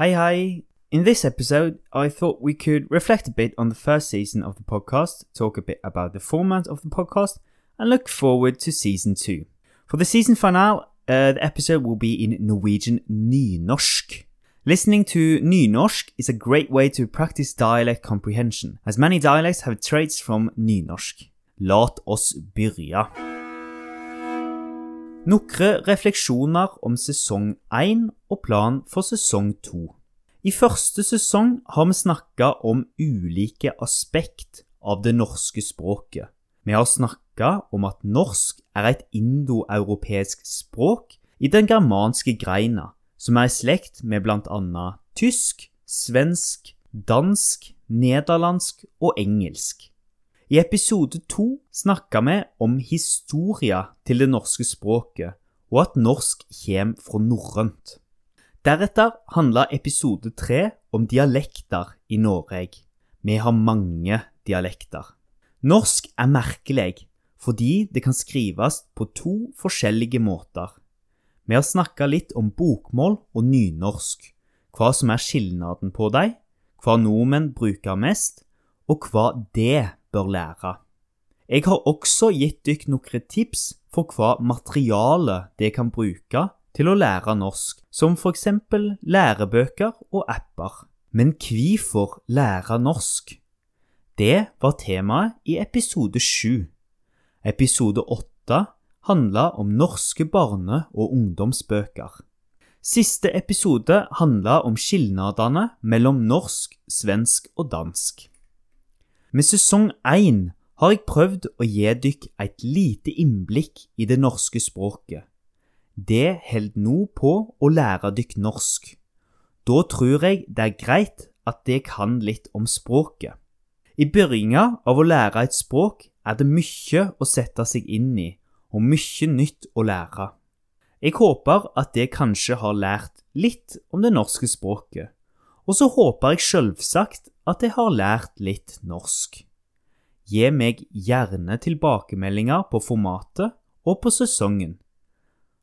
Hi, hi. In this episode, I thought we could reflect a bit on the first season of the podcast, talk a bit about the format of the podcast, and look forward to season two. For the season finale, uh, the episode will be in Norwegian nynorsk. Listening to nynorsk is a great way to practice dialect comprehension, as many dialects have traits from nynorsk. Lat oss byrja. Nokre refleksjoner om sesong 1 og plan for sesong 2. I første sesong har vi snakka om ulike aspekt av det norske språket. Vi har snakka om at norsk er et indoeuropeisk språk i den germanske greina, som er i slekt med annet tysk, svensk, dansk, nederlandsk og engelsk. I episode to snakka vi om historia til det norske språket, og at norsk kommer fra norrønt. Deretter handla episode tre om dialekter i Norge. Vi har mange dialekter. Norsk er merkelig fordi det kan skrives på to forskjellige måter. Vi har snakka litt om bokmål og nynorsk, hva som er skilnaden på dem, hva nordmenn bruker mest, og hva det bør lære. Jeg har også gitt dykk noen tips for hva materiale det kan bruke til å lære norsk, som eksempel lærebøker og apper. Men hvorfor lære norsk? Det var temaet i episode sju. Episode åtte handla om norske barne- og ungdomsbøker. Siste episode handla om skilnadene mellom norsk, svensk og dansk. Med sesong én har jeg prøvd å gi dykk et lite innblikk i det norske språket. Det holder nå på å lære dykk norsk. Da tror jeg det er greit at det kan litt om språket. I begynnelsen av å lære et språk er det mye å sette seg inn i, og mye nytt å lære. Jeg håper at det kanskje har lært litt om det norske språket, og så håper jeg selvsagt at jeg har lært litt norsk. Gi meg gjerne tilbakemeldinger på formatet og på sesongen.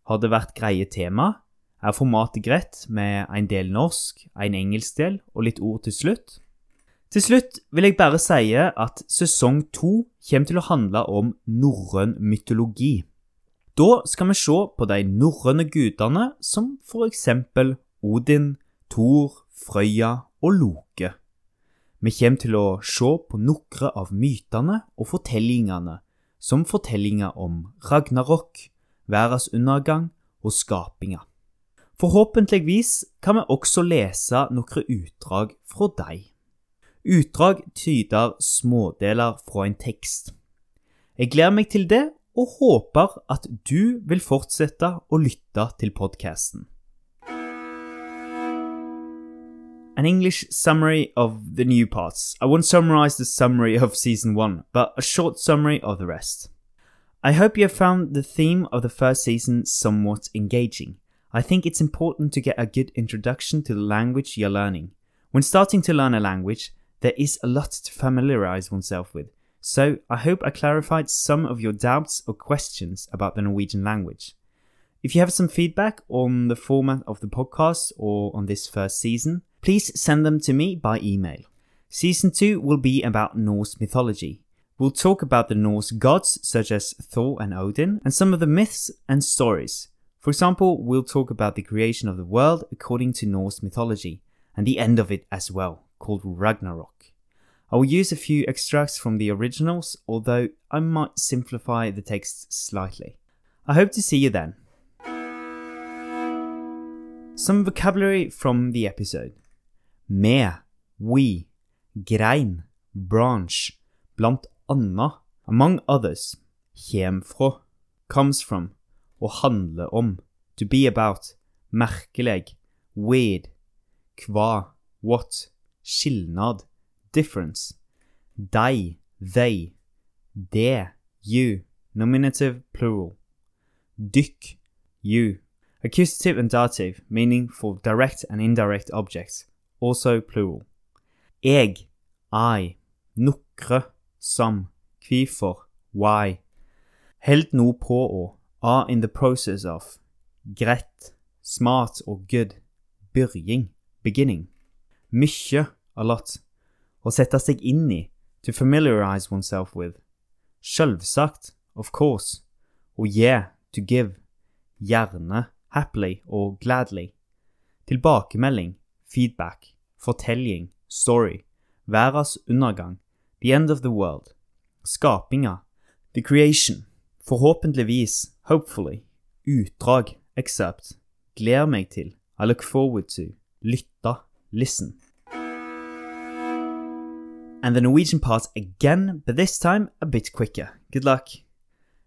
Har det vært greie tema? Er formatet greit med en del norsk, en engelsk del og litt ord til slutt? Til slutt vil jeg bare si at sesong to kommer til å handle om norrøn mytologi. Da skal vi se på de norrøne gudene som for eksempel Odin, Thor, Frøya og Loke. Vi kommer til å se på noen av mytene og fortellingene, som fortellinger om Ragnarok, verdens undergang og skapinga. Forhåpentligvis kan vi også lese noen utdrag fra deg. Utdrag tyder smådeler fra en tekst. Jeg gleder meg til det, og håper at du vil fortsette å lytte til podkasten. An English summary of the new parts. I won't summarize the summary of season 1, but a short summary of the rest. I hope you have found the theme of the first season somewhat engaging. I think it's important to get a good introduction to the language you're learning. When starting to learn a language, there is a lot to familiarize oneself with, so I hope I clarified some of your doubts or questions about the Norwegian language. If you have some feedback on the format of the podcast or on this first season, please send them to me by email. Season 2 will be about Norse mythology. We'll talk about the Norse gods such as Thor and Odin and some of the myths and stories. For example, we'll talk about the creation of the world according to Norse mythology and the end of it as well, called Ragnarok. I will use a few extracts from the originals, although I might simplify the text slightly. I hope to see you then. Some vocabulary from the episode. Med, we, grein, branch, blant anna, among others, kjem fra, comes from, å handle om, to be about, merkelig, weird, kva, what, skilnad, difference, dei, they, det, you, nominative plural, dykk, you, accusative and dative, meaning for direct and indirect objects, also plural. Eg, I, nokre, some, kvifor, why. Held noe på å, are in the process of. Greit, smart og good. Byrjing, beginning. Mykje, a lot. Å sette seg inn i, to familiarize oneself with. Sjølvsagt, of course. Og yeah, to give. Gjerne, happily og gladly. Tilbakemelding, feedback, fortelling, story. Verdens undergang, the end of the world. Skapinga, the creation. Forhåpentligvis, hopefully. Utdrag, except. Gleder meg til, I look forward to. Lytta, listen. And the Norwegian part again, but this time a bit quicker. Good luck.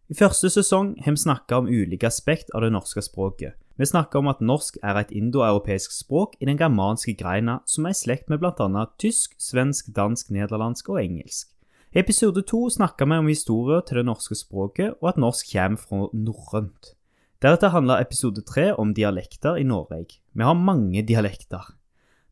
I første sesong har vi snakka om ulike aspekt av det norske språket. Vi snakker om at norsk er et indoeuropeisk språk i den germanske greina som er i slekt med bl.a. tysk, svensk, dansk, nederlandsk og engelsk. I episode to snakka vi om historier til det norske språket, og at norsk kommer fra norrønt. Deretter handler episode tre om dialekter i Norge. Vi har mange dialekter.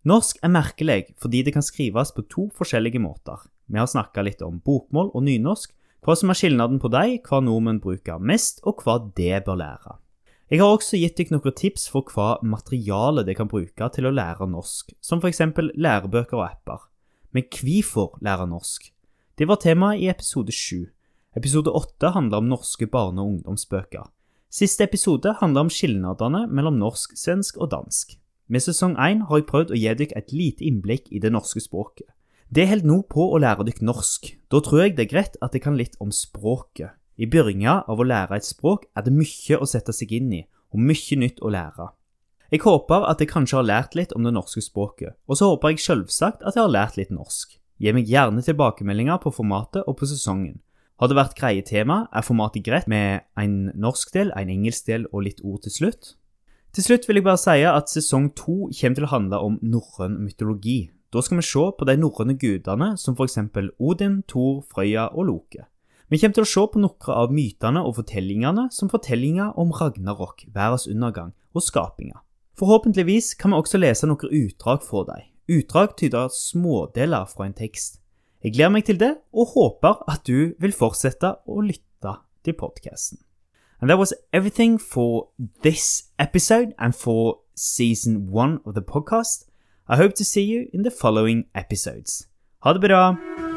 Norsk er merkelig fordi det kan skrives på to forskjellige måter. Vi har snakka litt om bokmål og nynorsk, hva som er skilnaden på dem, hva nordmenn bruker mest, og hva det bør lære. Jeg har også gitt dere noen tips for hva materiale de kan bruke til å lære norsk, som f.eks. lærebøker og apper. Men hvorfor lære norsk? Det var temaet i episode 7. Episode 8 handler om norske barne- og ungdomsbøker. Siste episode handler om skilnadene mellom norsk, svensk og dansk. Med sesong 1 har jeg prøvd å gi dere et lite innblikk i det norske språket. Det holder nå på å lære dere norsk. Da tror jeg det er greit at jeg kan litt om språket. I begynnelsen av å lære et språk er det mye å sette seg inn i, og mye nytt å lære. Jeg håper at jeg kanskje har lært litt om det norske språket, og så håper jeg selvsagt at jeg har lært litt norsk. Gi meg gjerne tilbakemeldinger på formatet og på sesongen. Har det vært greie tema, er formatet greit med en norsk del, en engelsk del og litt ord til slutt? Til slutt vil jeg bare si at sesong to kommer til å handle om norrøn mytologi. Da skal vi se på de norrøne gudene som f.eks. Odin, Thor, Frøya og Loke. Vi kommer til å se på noen av mytene og fortellingene som fortellinger om Ragnarok, verdens undergang og skapinga. Forhåpentligvis kan vi også lese noen utdrag fra dem. Utdrag tyder smådeler fra en tekst. Jeg gleder meg til det, og håper at du vil fortsette å lytte til podkasten. And that was everything for this episode and for season one of the podcast. I hope to see you in the following episodes. Ha det bra!